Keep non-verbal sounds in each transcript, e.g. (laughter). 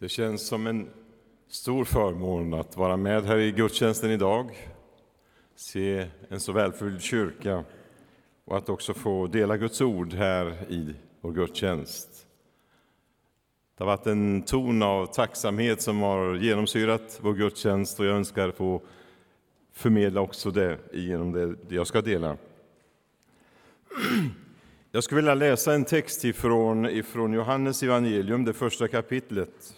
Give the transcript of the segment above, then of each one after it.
Det känns som en stor förmån att vara med här i gudstjänsten idag, se en så välfylld kyrka och att också få dela Guds ord här i vår gudstjänst. Det har varit en ton av tacksamhet som har genomsyrat vår gudstjänst och jag önskar få förmedla också det genom det jag ska dela. Jag skulle vilja läsa en text ifrån, ifrån Johannes evangelium, det första kapitlet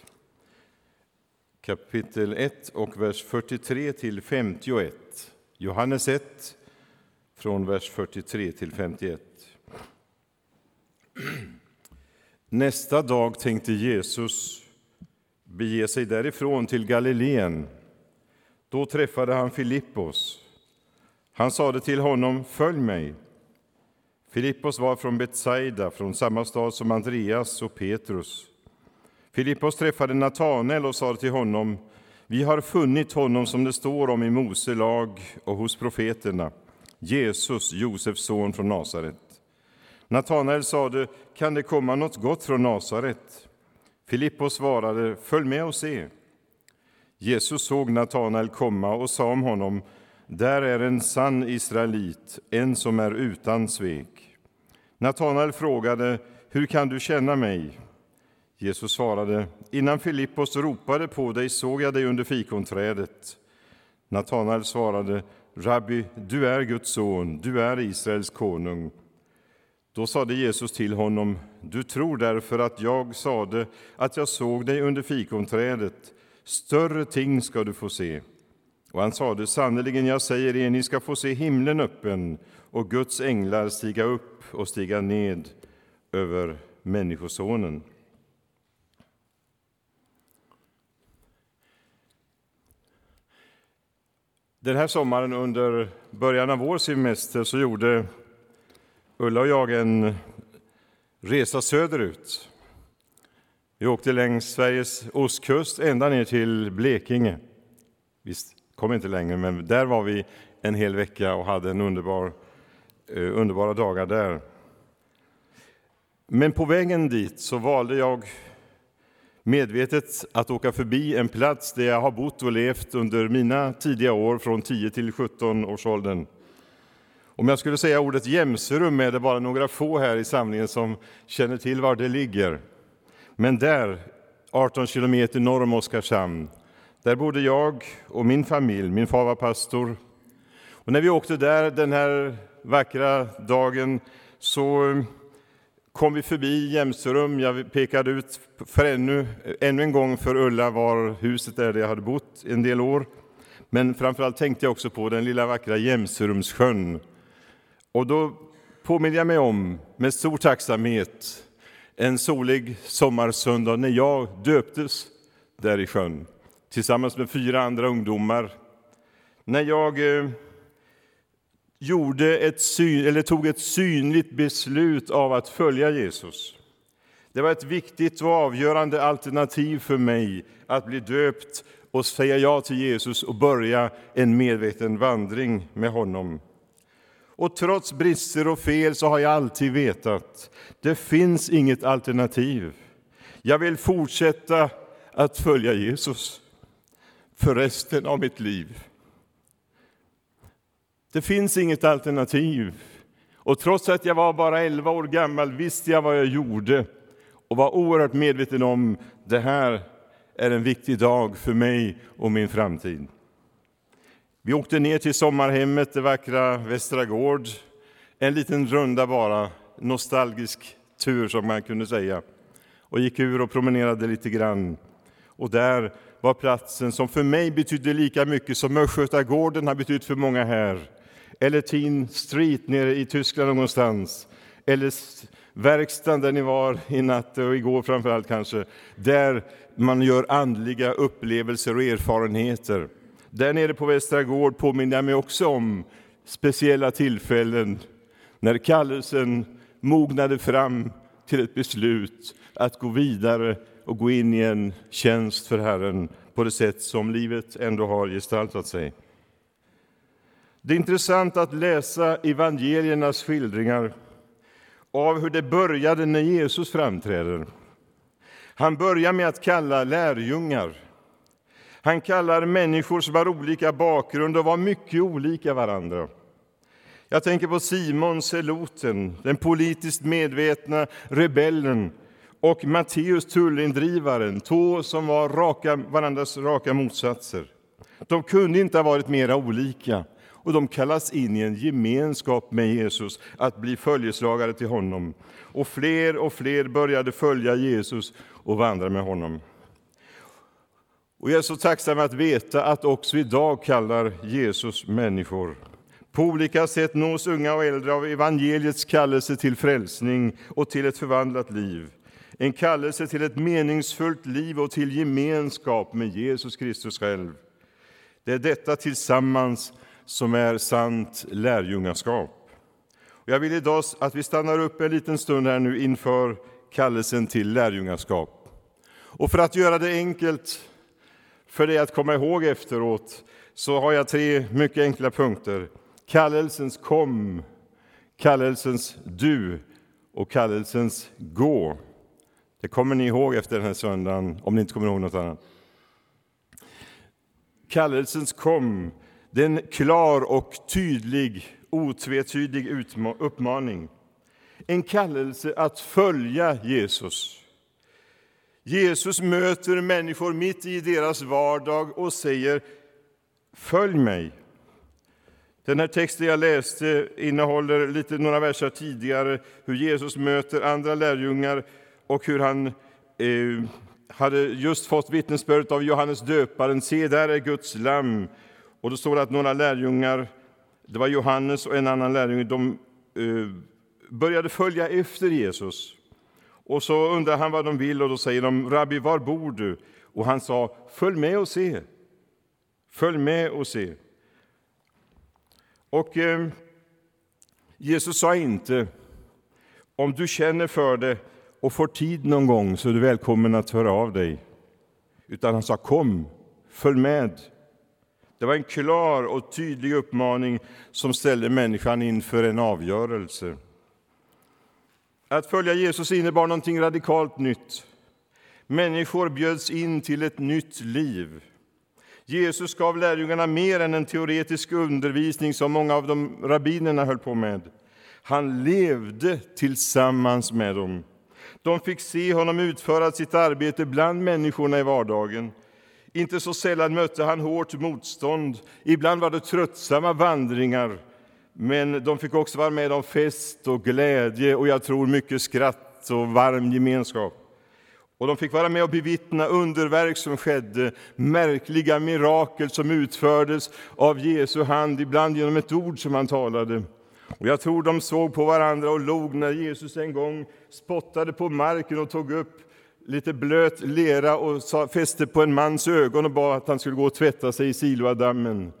kapitel 1 och vers 43 till 51. Johannes 1, från vers 43 till 51. Nästa dag tänkte Jesus bege sig därifrån till Galileen. Då träffade han Filippos. Han sade till honom, följ mig. Filippos var från Betsaida, från samma stad som Andreas och Petrus. Filippos träffade Natanael och sa till honom, vi har funnit honom som det står om i Mose lag och hos profeterna, Jesus, Josefs son från Nasaret. Natanael sade, kan det komma något gott från Nasaret? Filippos svarade, följ med och se. Jesus såg Natanael komma och sa om honom, där är en sann israelit, en som är utan svek. Natanael frågade, hur kan du känna mig? Jesus svarade, innan Filippos ropade på dig såg jag dig under fikonträdet. Natanael svarade, Rabbi, du är Guds son, du är Israels konung. Då sade Jesus till honom, du tror därför att jag sade att jag såg dig under fikonträdet. Större ting ska du få se. Och han sade, sannerligen, jag säger er, ni ska få se himlen öppen och Guds änglar stiga upp och stiga ned över Människosonen. Den här sommaren under början av vår semester så gjorde Ulla och jag en resa söderut. Vi åkte längs Sveriges ostkust ända ner till Blekinge. Vi kom inte längre, men där var vi en hel vecka och hade en underbar, eh, underbara dagar där. Men på vägen dit så valde jag medvetet att åka förbi en plats där jag har bott och levt under mina tidiga år från 10 till 17 års åldern. Om jag skulle säga ordet Jämserum är det bara några få här i samlingen som känner till var det ligger. Men där, 18 kilometer norr om Oskarshamn, där bodde jag och min familj. Min far var pastor. Och när vi åkte där den här vackra dagen så kom vi förbi Jämserum. Jag pekade ut för ännu, ännu en gång för Ulla var huset är där jag hade bott en del år. Men framförallt tänkte jag också på den lilla vackra Jämserumssjön. Och då påminner jag mig om, med stor tacksamhet, en solig sommarsöndag när jag döptes där i sjön tillsammans med fyra andra ungdomar. När jag eh, gjorde ett syn, eller tog ett synligt beslut av att följa Jesus. Det var ett viktigt och avgörande alternativ för mig att bli döpt och säga ja till Jesus och börja en medveten vandring med honom. Och trots brister och fel så har jag alltid vetat det finns inget alternativ. Jag vill fortsätta att följa Jesus för resten av mitt liv. Det finns inget alternativ. Och trots att jag var bara 11 år gammal visste jag vad jag gjorde och var oerhört medveten om det här är en viktig dag för mig och min framtid. Vi åkte ner till sommarhemmet, det vackra Västra Gård. En liten runda bara, nostalgisk tur som man kunde säga. Och gick ur och promenerade lite grann. Och där var platsen som för mig betydde lika mycket som Östgötagården har betytt för många här eller Teen Street nere i Tyskland någonstans, eller verkstaden där ni var i natt och igår framför allt kanske, där man gör andliga upplevelser och erfarenheter. Där nere på Västra Gård påminner jag mig också om speciella tillfällen när kallelsen mognade fram till ett beslut att gå vidare och gå in i en tjänst för Herren på det sätt som livet ändå har gestaltat sig. Det är intressant att läsa evangeliernas skildringar av hur det började när Jesus framträder. Han börjar med att kalla lärjungar. Han kallar människor som har olika bakgrund och var mycket olika varandra. Jag tänker på Simon Seloten, den politiskt medvetna rebellen och Matteus tullindrivaren, två som var raka, varandras raka motsatser. De kunde inte ha varit mera olika och de kallas in i en gemenskap med Jesus, att bli följeslagare till honom. Och fler och fler började följa Jesus och vandra med honom. Och jag är så tacksam att veta att också idag kallar Jesus människor. På olika sätt nås unga och äldre av evangeliets kallelse till frälsning och till ett förvandlat liv. En kallelse till ett meningsfullt liv och till gemenskap med Jesus Kristus själv. Det är detta tillsammans som är sant lärjungaskap. Jag vill idag att vi stannar upp en liten stund här nu inför kallelsen till lärjungaskap. Och för att göra det enkelt för dig att komma ihåg efteråt så har jag tre mycket enkla punkter. Kallelsens kom, kallelsens du och kallelsens gå. Det kommer ni ihåg efter den här söndagen, om ni inte kommer ihåg något annat. Kallelsens kom, det är en klar och tydlig, otvetydig uppmaning. En kallelse att följa Jesus. Jesus möter människor mitt i deras vardag och säger Följ mig. Den här texten jag läste innehåller lite några verser tidigare hur Jesus möter andra lärjungar och hur han eh, hade just fått vittnesbördet av Johannes döparen. Se, där är Guds lamm. Och då står det att några lärjungar, det var Johannes och en annan lärjunge, de eh, började följa efter Jesus. Och så undrar han vad de vill och då säger de, Rabbi, var bor du? Och han sa, följ med och se. Följ med och se. Och eh, Jesus sa inte, om du känner för det och får tid någon gång så är du välkommen att höra av dig. Utan han sa, kom, följ med. Det var en klar och tydlig uppmaning som ställde människan inför en avgörelse. Att följa Jesus innebar någonting radikalt nytt. Människor bjöds in till ett nytt liv. Jesus gav lärjungarna mer än en teoretisk undervisning som många av de rabbinerna höll på med. Han levde tillsammans med dem. De fick se honom utföra sitt arbete bland människorna i vardagen. Inte så sällan mötte han hårt motstånd. Ibland var det tröttsamma vandringar. Men de fick också vara med om fest och glädje och jag tror mycket skratt och varm gemenskap. Och de fick vara med och bevittna underverk som skedde, märkliga mirakel som utfördes av Jesu hand, ibland genom ett ord som han talade. Och jag tror de såg på varandra och log när Jesus en gång spottade på marken och tog upp lite blöt lera och fäste på en mans ögon och bad att han skulle gå och tvätta sig i Siloadammen.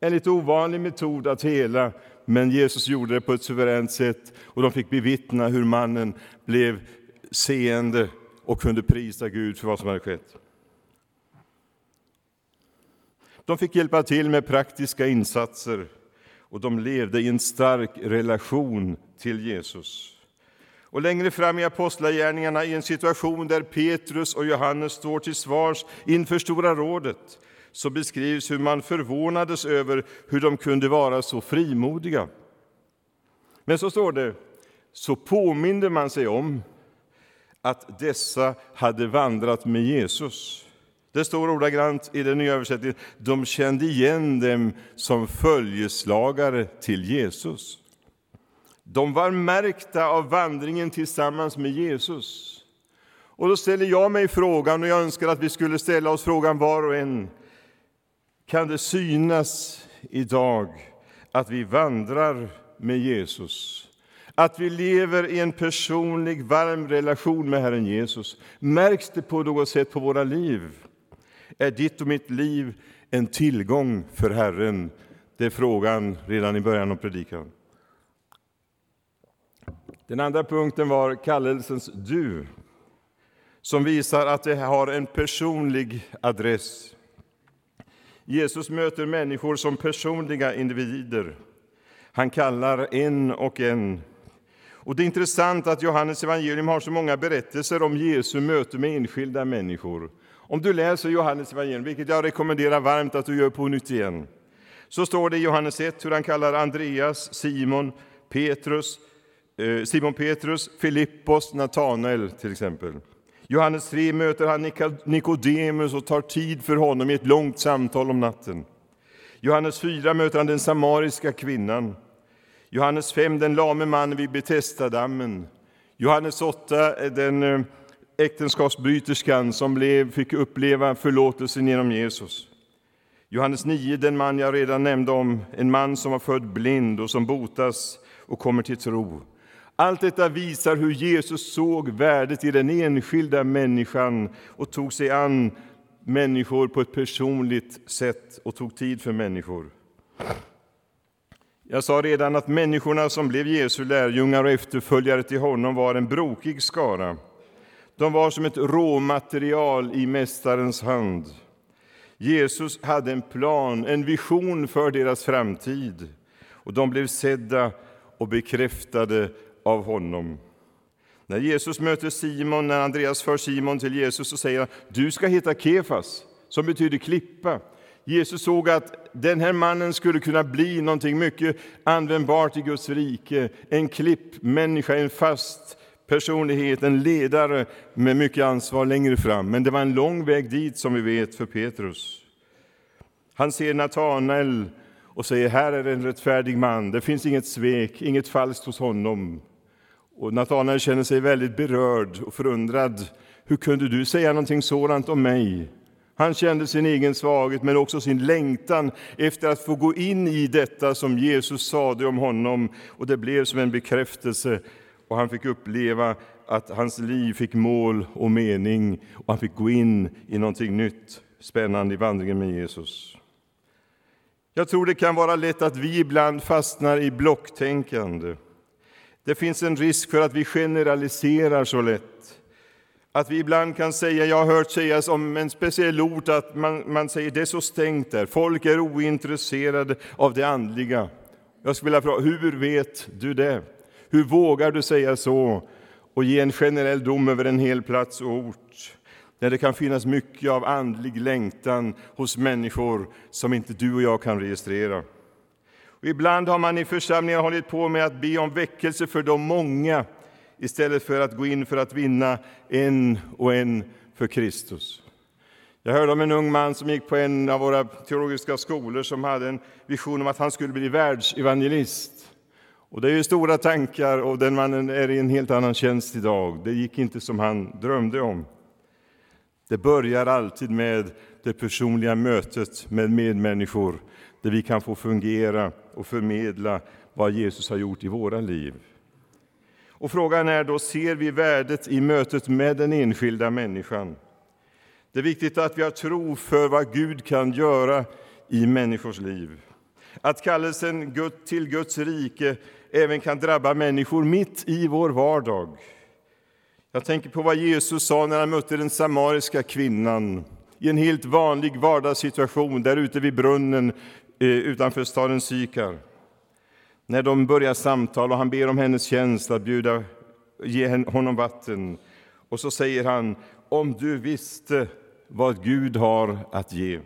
En lite ovanlig metod att hela, men Jesus gjorde det på ett suveränt sätt och de fick bevittna hur mannen blev seende och kunde prisa Gud för vad som hade skett. De fick hjälpa till med praktiska insatser och de levde i en stark relation till Jesus. Och längre fram i Apostlagärningarna, i en situation där Petrus och Johannes står till svars inför Stora rådet, så beskrivs hur man förvånades över hur de kunde vara så frimodiga. Men så står det, så påminde man sig om att dessa hade vandrat med Jesus. Det står ordagrant i den nya översättningen, de kände igen dem som följeslagare till Jesus. De var märkta av vandringen tillsammans med Jesus. Och då ställer jag mig frågan, och jag önskar att vi skulle ställa oss frågan var och en. Kan det synas idag att vi vandrar med Jesus? Att vi lever i en personlig, varm relation med Herren Jesus. Märks det på något sätt på våra liv? Är ditt och mitt liv en tillgång för Herren? Det är frågan redan i början av predikan. Den andra punkten var kallelsens du, som visar att det har en personlig adress. Jesus möter människor som personliga individer. Han kallar en och en Och Det är intressant att Johannes evangelium har så många berättelser om Jesu möte med enskilda människor. Om du läser Johannes evangelium, vilket jag rekommenderar varmt att du gör på nytt igen, så står det i Johannes 1 hur han kallar Andreas, Simon, Petrus, Eh, Simon Petrus, Filippos, Natanael till exempel. Johannes 3 möter han Nikodemus och tar tid för honom i ett långt samtal om natten. Johannes 4 möter han den samariska kvinnan. Johannes 5 den lame mannen vid Betestadammen. Johannes 8 eh, den eh, äktenskapsbryterskan som blev, fick uppleva förlåtelsen genom Jesus. Johannes 9, den man jag redan nämnde om, en man som var född blind och som botas och kommer till tro. Allt detta visar hur Jesus såg värdet i den enskilda människan och tog sig an människor på ett personligt sätt och tog tid för människor. Jag sa redan att människorna som blev Jesu lärjungar och efterföljare till honom var en brokig skara. De var som ett råmaterial i Mästarens hand. Jesus hade en plan, en vision för deras framtid och de blev sedda och bekräftade av honom. När Jesus möter Simon, när Andreas för Simon till Jesus, så säger han du ska heta Kefas, som betyder klippa. Jesus såg att den här mannen skulle kunna bli någonting mycket användbart i Guds rike. En klippmänniska, en fast personlighet, en ledare med mycket ansvar längre fram. Men det var en lång väg dit, som vi vet, för Petrus. Han ser Natanael och säger här är en rättfärdig man. Det finns inget svek, inget falskt hos honom. Och Natanael känner sig väldigt berörd och förundrad. Hur kunde du säga någonting sådant om mig? Han kände sin egen svaghet, men också sin längtan efter att få gå in i detta som Jesus sade om honom. Och Det blev som en bekräftelse, och han fick uppleva att hans liv fick mål och mening, och han fick gå in i någonting nytt, spännande i vandringen med Jesus. Jag tror det kan vara lätt att vi ibland fastnar i blocktänkande. Det finns en risk för att vi generaliserar så lätt. Att vi ibland kan säga, jag har hört sägas om en speciell ort, att man, man säger det är så stängt där, folk är ointresserade av det andliga. Jag skulle vilja fråga, hur vet du det? Hur vågar du säga så och ge en generell dom över en hel plats och ort? När det kan finnas mycket av andlig längtan hos människor som inte du och jag kan registrera. Och ibland har man i församlingar hållit på med att be om väckelse för de många istället för att gå in för att vinna en och en för Kristus. Jag hörde om en ung man som gick på en av våra teologiska skolor som hade en vision om att han skulle bli världsevangelist. Och det är ju stora tankar och den mannen är i en helt annan tjänst idag. Det gick inte som han drömde om. Det börjar alltid med det personliga mötet med medmänniskor där vi kan få fungera och förmedla vad Jesus har gjort i våra liv. Och frågan är då, ser vi värdet i mötet med den enskilda människan? Det är viktigt att vi har tro för vad Gud kan göra i människors liv. Att kallelsen till Guds rike även kan drabba människor mitt i vår vardag. Jag tänker på vad Jesus sa när han mötte den samariska kvinnan i en helt vanlig vardagssituation där ute vid brunnen Eh, utanför staden Sykar. När de börjar samtala och han ber om hennes tjänst att bjuda, ge honom vatten. Och så säger han, om du visste vad Gud har att ge.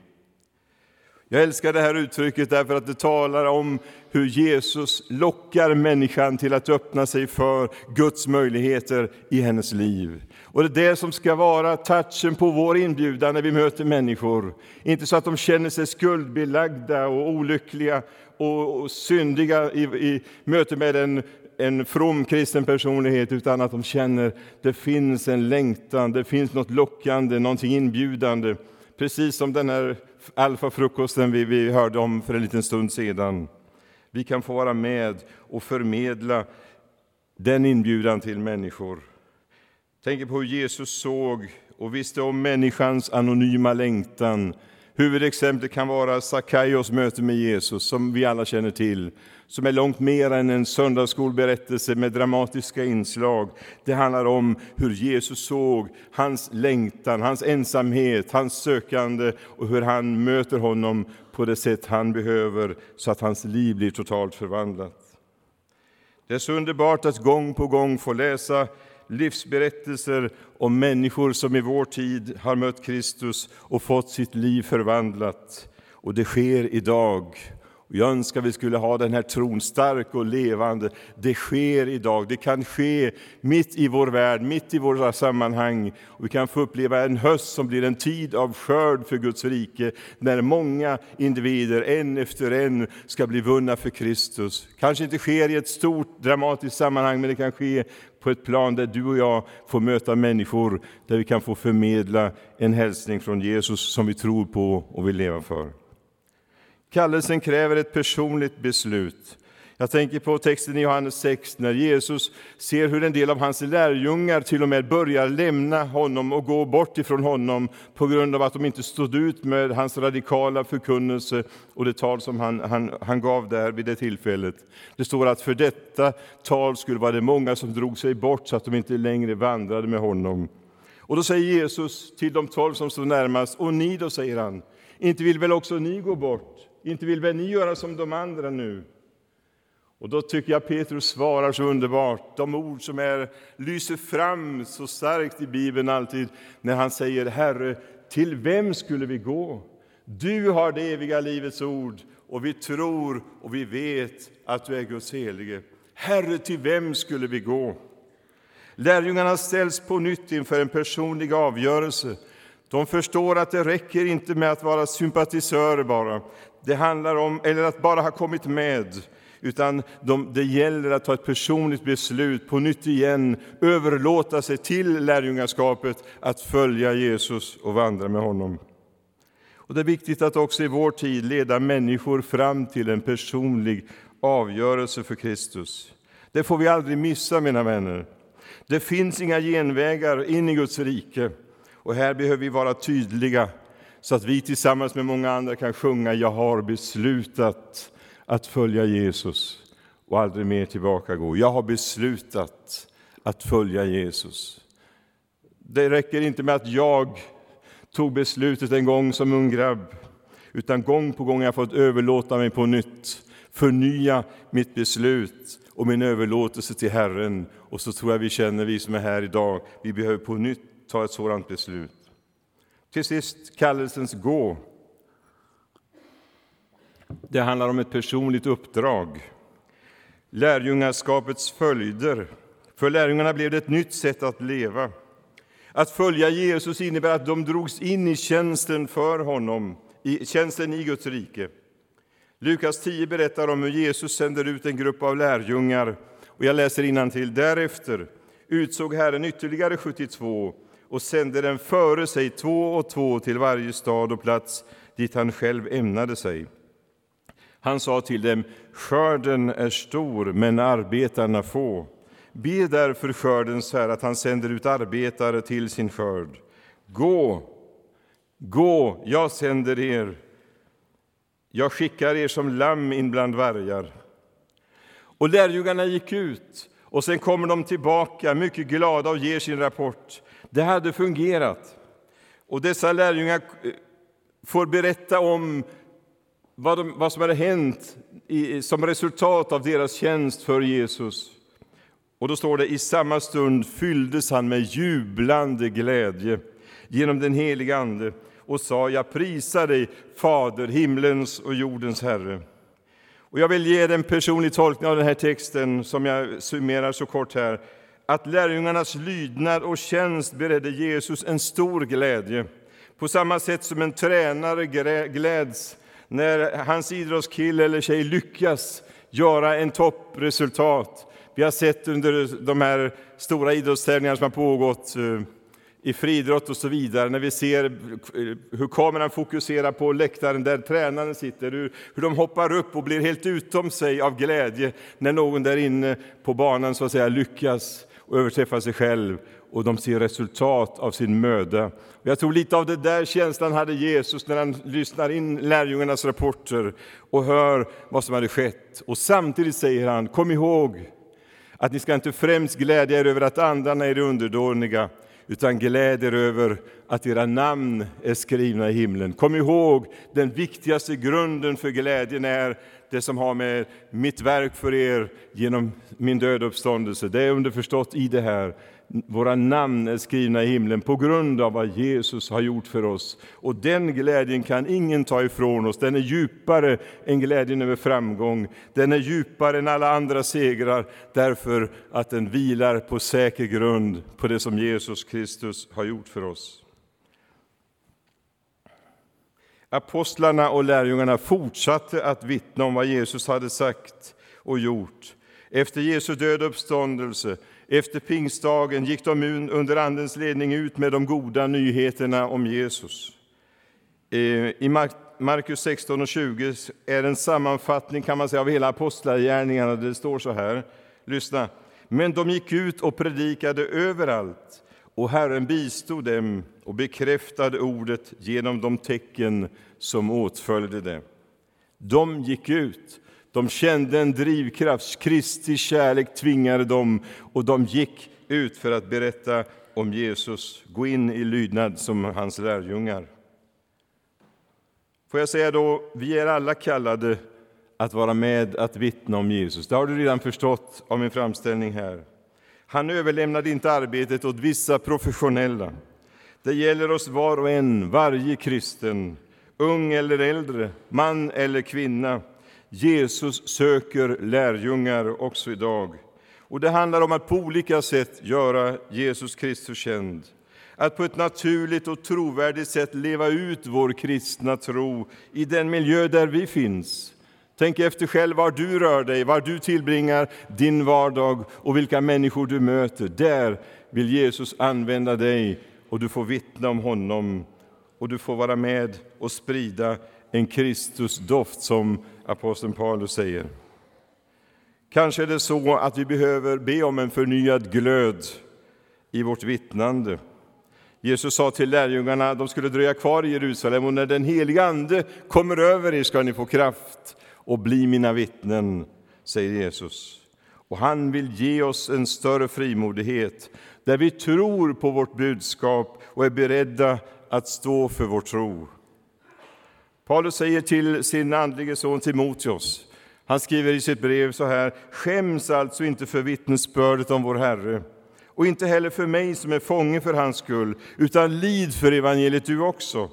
Jag älskar det här uttrycket därför att det talar om hur Jesus lockar människan till att öppna sig för Guds möjligheter i hennes liv. Och det är det som ska vara touchen på vår inbjudan när vi möter människor. Inte så att de känner sig skuldbelagda och olyckliga och, och syndiga i, i möte med en, en from kristen personlighet, utan att de känner att det finns en längtan, det finns något lockande, någonting inbjudande. Precis som den här alfafrukosten vi, vi hörde om för en liten stund sedan. Vi kan få vara med och förmedla den inbjudan till människor. Tänk på hur Jesus såg och visste om människans anonyma längtan. Huvudexemplet kan vara Sakaios möte med Jesus, som vi alla känner till som är långt mer än en söndagsskolberättelse med dramatiska inslag. Det handlar om hur Jesus såg hans längtan, hans ensamhet, hans sökande och hur han möter honom på det sätt han behöver så att hans liv blir totalt förvandlat. Det är så underbart att gång på gång få läsa livsberättelser om människor som i vår tid har mött Kristus och fått sitt liv förvandlat. Och det sker idag. Jag önskar vi skulle ha den här tron stark och levande. Det sker idag, det kan ske mitt i vår värld, mitt i våra sammanhang. Och vi kan få uppleva en höst som blir en tid av skörd för Guds rike, när många individer, en efter en, ska bli vunna för Kristus. Kanske inte sker i ett stort dramatiskt sammanhang, men det kan ske på ett plan där du och jag får möta människor, där vi kan få förmedla en hälsning från Jesus som vi tror på och vill leva för. Kallelsen kräver ett personligt beslut. Jag tänker på texten i Johannes 6 när Jesus ser hur en del av hans lärjungar till och med börjar lämna honom och gå bort ifrån honom på grund av att de inte stod ut med hans radikala förkunnelse och det tal som han, han, han gav där vid det tillfället. Det står att för detta tal skulle vara det många som drog sig bort så att de inte längre vandrade med honom. Och då säger Jesus till de tolv som stod närmast, och ni då, säger han, inte vill väl också ni gå bort? Inte vill väl ni göra som de andra nu? Och då tycker jag Petrus svarar så underbart, de ord som är, lyser fram så starkt i Bibeln alltid, när han säger Herre, till vem skulle vi gå? Du har det eviga livets ord och vi tror och vi vet att du är Guds helige. Herre, till vem skulle vi gå? Lärjungarna ställs på nytt inför en personlig avgörelse. De förstår att det räcker inte med att vara sympatisörer bara det handlar om, eller att bara ha kommit med, utan de, det gäller att ta ett personligt beslut, på nytt igen överlåta sig till lärjungaskapet, att följa Jesus och vandra med honom. Och det är viktigt att också i vår tid leda människor fram till en personlig avgörelse för Kristus. Det får vi aldrig missa, mina vänner. Det finns inga genvägar in i Guds rike. Och här behöver vi vara tydliga så att vi tillsammans med många andra kan sjunga Jag har beslutat att följa Jesus och aldrig mer tillbaka gå. Jag har beslutat att följa Jesus. Det räcker inte med att jag tog beslutet en gång som ung grabb, utan gång på gång har jag fått överlåta mig på nytt, förnya mitt beslut och min överlåtelse till Herren. Och så tror jag vi känner, vi som är här idag, vi behöver på nytt ta ett sådant beslut. Till sist kallelsens gå. Det handlar om ett personligt uppdrag. Lärjungaskapets följder. För lärjungarna blev det ett nytt sätt att leva. Att följa Jesus innebär att de drogs in i tjänsten för honom, i tjänsten i Guds rike. Lukas 10 berättar om hur Jesus sänder ut en grupp av lärjungar. Och jag läser till. Därefter utsåg Herren ytterligare 72 och sände dem före sig två och två till varje stad och plats dit han själv ämnade sig. Han sa till dem, skörden är stor, men arbetarna få. Be därför skördens Herre att han sänder ut arbetare till sin skörd. Gå, gå, jag sänder er. Jag skickar er som lamm in bland vargar. Och lärjungarna gick ut, och sen kommer de tillbaka mycket glada och ger sin rapport. Det hade fungerat. Och dessa lärjungar eh, får berätta om vad, de, vad som hade hänt i, som resultat av deras tjänst för Jesus. Och då står det i samma stund fylldes han med jublande glädje genom den heliga Ande och sa, jag prisar dig, Fader, himlens och jordens Herre. Och jag vill ge en personlig tolkning av den här texten som jag summerar så kort här att lärjungarnas lydnad och tjänst beredde Jesus en stor glädje. På samma sätt som en tränare gläds när hans idrottskille eller tjej lyckas göra en toppresultat. Vi har sett under de här stora idrottstävlingarna som har pågått eh, i friidrott och så vidare, när vi ser eh, hur kameran fokuserar på läktaren där tränaren sitter, hur, hur de hoppar upp och blir helt utom sig av glädje när någon där inne på banan så att säga lyckas och överträffar sig själv och de ser resultat av sin möda. Jag tror lite av det där känslan hade Jesus när han lyssnar in lärjungarnas rapporter och hör vad som hade skett. Och samtidigt säger han, kom ihåg att ni ska inte främst glädja er över att andarna är underdåniga, utan gläd er över att era namn är skrivna i himlen. Kom ihåg, den viktigaste grunden för glädjen är det som har med mitt verk för er genom min död uppståndelse. Det är underförstått i det här. Våra namn är skrivna i himlen på grund av vad Jesus har gjort för oss. Och den glädjen kan ingen ta ifrån oss. Den är djupare än glädjen över framgång. Den är djupare än alla andra segrar därför att den vilar på säker grund på det som Jesus Kristus har gjort för oss. Apostlarna och lärjungarna fortsatte att vittna om vad Jesus hade sagt och gjort. Efter Jesu död och uppståndelse efter pingstdagen gick de under Andens ledning ut med de goda nyheterna om Jesus. I Markus 16 och 20 är en sammanfattning kan man säga, av hela apostlagärningarna. Det står så här, lyssna. Men de gick ut och predikade överallt, och Herren bistod dem och bekräftade ordet genom de tecken som åtföljde det. De gick ut de kände en drivkraft, Kristi kärlek tvingade dem och de gick ut för att berätta om Jesus, gå in i lydnad som hans lärjungar. Får jag säga då, vi är alla kallade att vara med att vittna om Jesus. Det har du redan förstått av min framställning här. Han överlämnade inte arbetet åt vissa professionella. Det gäller oss var och en, varje kristen, ung eller äldre, man eller kvinna, Jesus söker lärjungar också idag. Och Det handlar om att på olika sätt göra Jesus Kristus känd. Att på ett naturligt och trovärdigt sätt leva ut vår kristna tro i den miljö där vi finns. Tänk efter själv var du rör dig, var du tillbringar din vardag och vilka människor du möter. Där vill Jesus använda dig och du får vittna om honom och du får vara med och sprida en Kristusdoft som aposteln Paulus säger. Kanske är det så att vi behöver be om en förnyad glöd i vårt vittnande. Jesus sa till lärjungarna att de skulle dröja kvar i Jerusalem och när den heliga Ande kommer över er ska ni få kraft och bli mina vittnen, säger Jesus. Och han vill ge oss en större frimodighet där vi tror på vårt budskap och är beredda att stå för vår tro. Paulus säger till sin andlige son Timoteus, han skriver i sitt brev så här, skäms alltså inte för vittnesbördet om vår Herre och inte heller för mig som är fånge för hans skull, utan lid för evangeliet du också,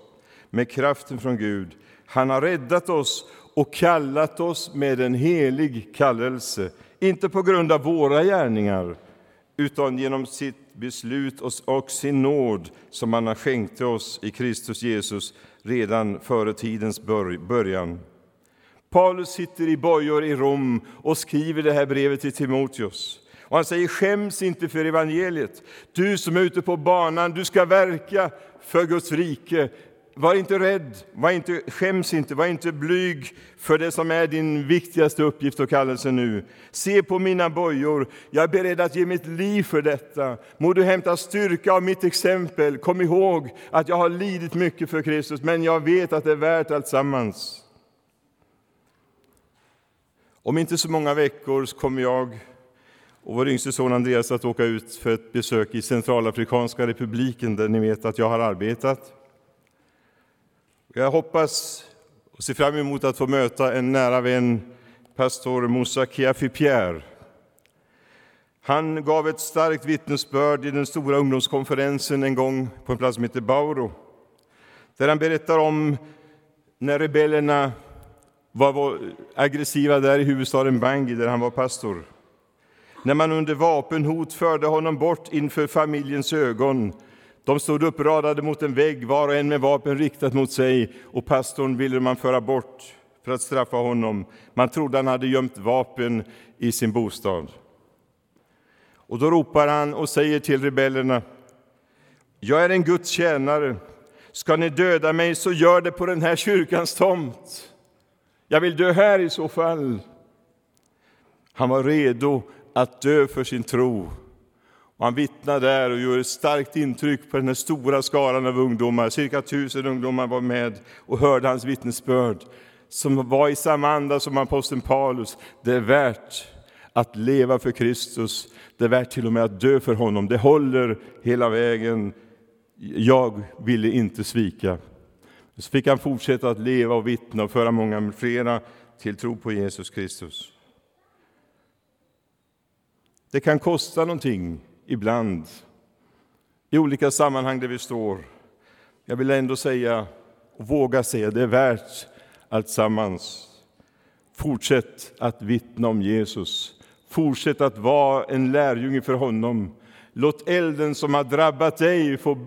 med kraften från Gud. Han har räddat oss och kallat oss med en helig kallelse, inte på grund av våra gärningar, utan genom sitt beslut och sin nåd som han har skänkt oss i Kristus Jesus redan före tidens början. Paulus sitter i bojor i Rom och skriver det här brevet till Timoteus. Och han säger, skäms inte för evangeliet. Du som är ute på banan, du ska verka för Guds rike. Var inte rädd, var inte, skäms inte, var inte blyg för det som är din viktigaste uppgift och kallelse nu. Se på mina bojor, jag är beredd att ge mitt liv för detta. Må du hämta styrka av mitt exempel. Kom ihåg att jag har lidit mycket för Kristus, men jag vet att det är värt alltsammans. Om inte så många veckor kommer jag och vår yngste son Andreas att åka ut för ett besök i Centralafrikanska republiken, där ni vet att jag har arbetat. Jag hoppas och ser fram emot att få möta en nära vän, pastor Moussa Kiafi-Pierre. Han gav ett starkt vittnesbörd i den stora ungdomskonferensen en gång på en plats som heter Bauro, där han berättar om när rebellerna var aggressiva där i huvudstaden Bangui, där han var pastor. När man under vapenhot förde honom bort inför familjens ögon de stod uppradade mot en vägg, var och en med vapen riktat mot sig, och pastorn ville man föra bort för att straffa honom. Man trodde han hade gömt vapen i sin bostad. Och då ropar han och säger till rebellerna, jag är en Guds tjänare. Ska ni döda mig, så gör det på den här kyrkans tomt. Jag vill dö här i så fall. Han var redo att dö för sin tro. Och han vittnar där och gör ett starkt intryck på den stora skaran av ungdomar. Cirka tusen ungdomar var med och hörde hans vittnesbörd som var i samma anda som aposteln Paulus. Det är värt att leva för Kristus, det är värt till och med att dö för honom. Det håller hela vägen. Jag ville inte svika. Så fick han fortsätta att leva och vittna och föra många flera till tro på Jesus Kristus. Det kan kosta någonting ibland i olika sammanhang där vi står. Jag vill ändå säga och våga säga det är värt alltsammans. Fortsätt att vittna om Jesus. Fortsätt att vara en lärjunge för honom. Låt elden som har drabbat dig få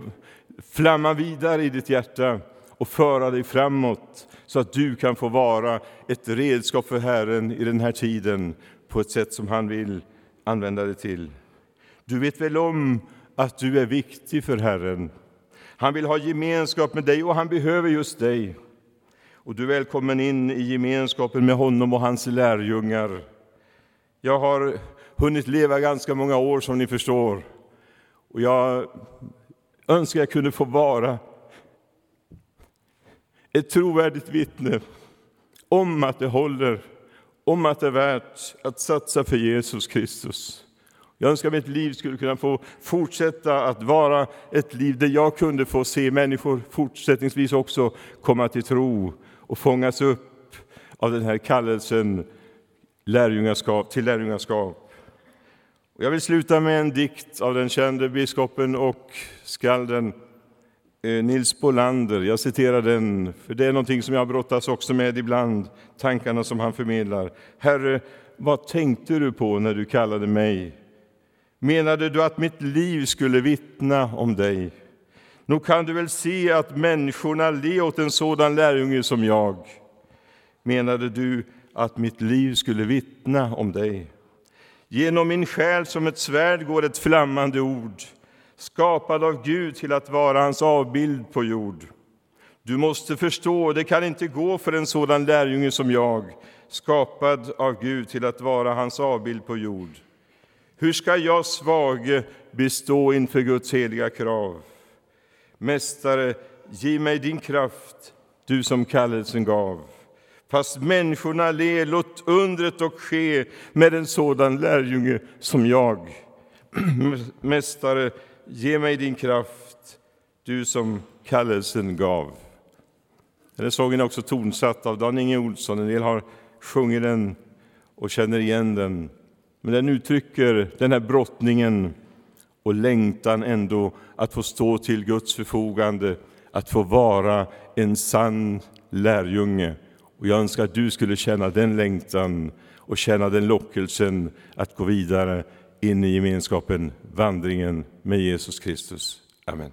flamma vidare i ditt hjärta och föra dig framåt så att du kan få vara ett redskap för Herren i den här tiden på ett sätt som han vill använda det till. Du vet väl om att du är viktig för Herren. Han vill ha gemenskap med dig och han behöver just dig. Och du är välkommen in i gemenskapen med honom och hans lärjungar. Jag har hunnit leva ganska många år som ni förstår. Och jag önskar jag kunde få vara ett trovärdigt vittne om att det håller, om att det är värt att satsa för Jesus Kristus. Jag önskar att mitt liv skulle kunna få fortsätta att vara ett liv där jag kunde få se människor fortsättningsvis också komma till tro och fångas upp av den här kallelsen lärjungaskap, till lärjungaskap. Jag vill sluta med en dikt av den kände biskopen och skalden eh, Nils Bolander. Jag citerar den, för det är någonting som jag brottas också med ibland, tankarna som han förmedlar. Herre, vad tänkte du på när du kallade mig? Menade du att mitt liv skulle vittna om dig? Nog kan du väl se att människorna le åt en sådan lärjunge som jag. Menade du att mitt liv skulle vittna om dig? Genom min själ som ett svärd går ett flammande ord skapad av Gud till att vara hans avbild på jord. Du måste förstå, det kan inte gå för en sådan lärjunge som jag skapad av Gud till att vara hans avbild på jord. Hur ska jag, svage, bestå inför Guds heliga krav? Mästare, ge mig din kraft, du som kallelsen gav. Fast människorna ler, låt undret dock ske med en sådan lärjunge som jag. (clears throat) Mästare, ge mig din kraft, du som kallelsen gav. Den här sången är också tonsatt av Dan-Inge Olsson. En del har sjungit den och känner igen den. Men den uttrycker den här brottningen och längtan ändå att få stå till Guds förfogande, att få vara en sann lärjunge. Och jag önskar att du skulle känna den längtan och känna den lockelsen att gå vidare in i gemenskapen, vandringen med Jesus Kristus. Amen.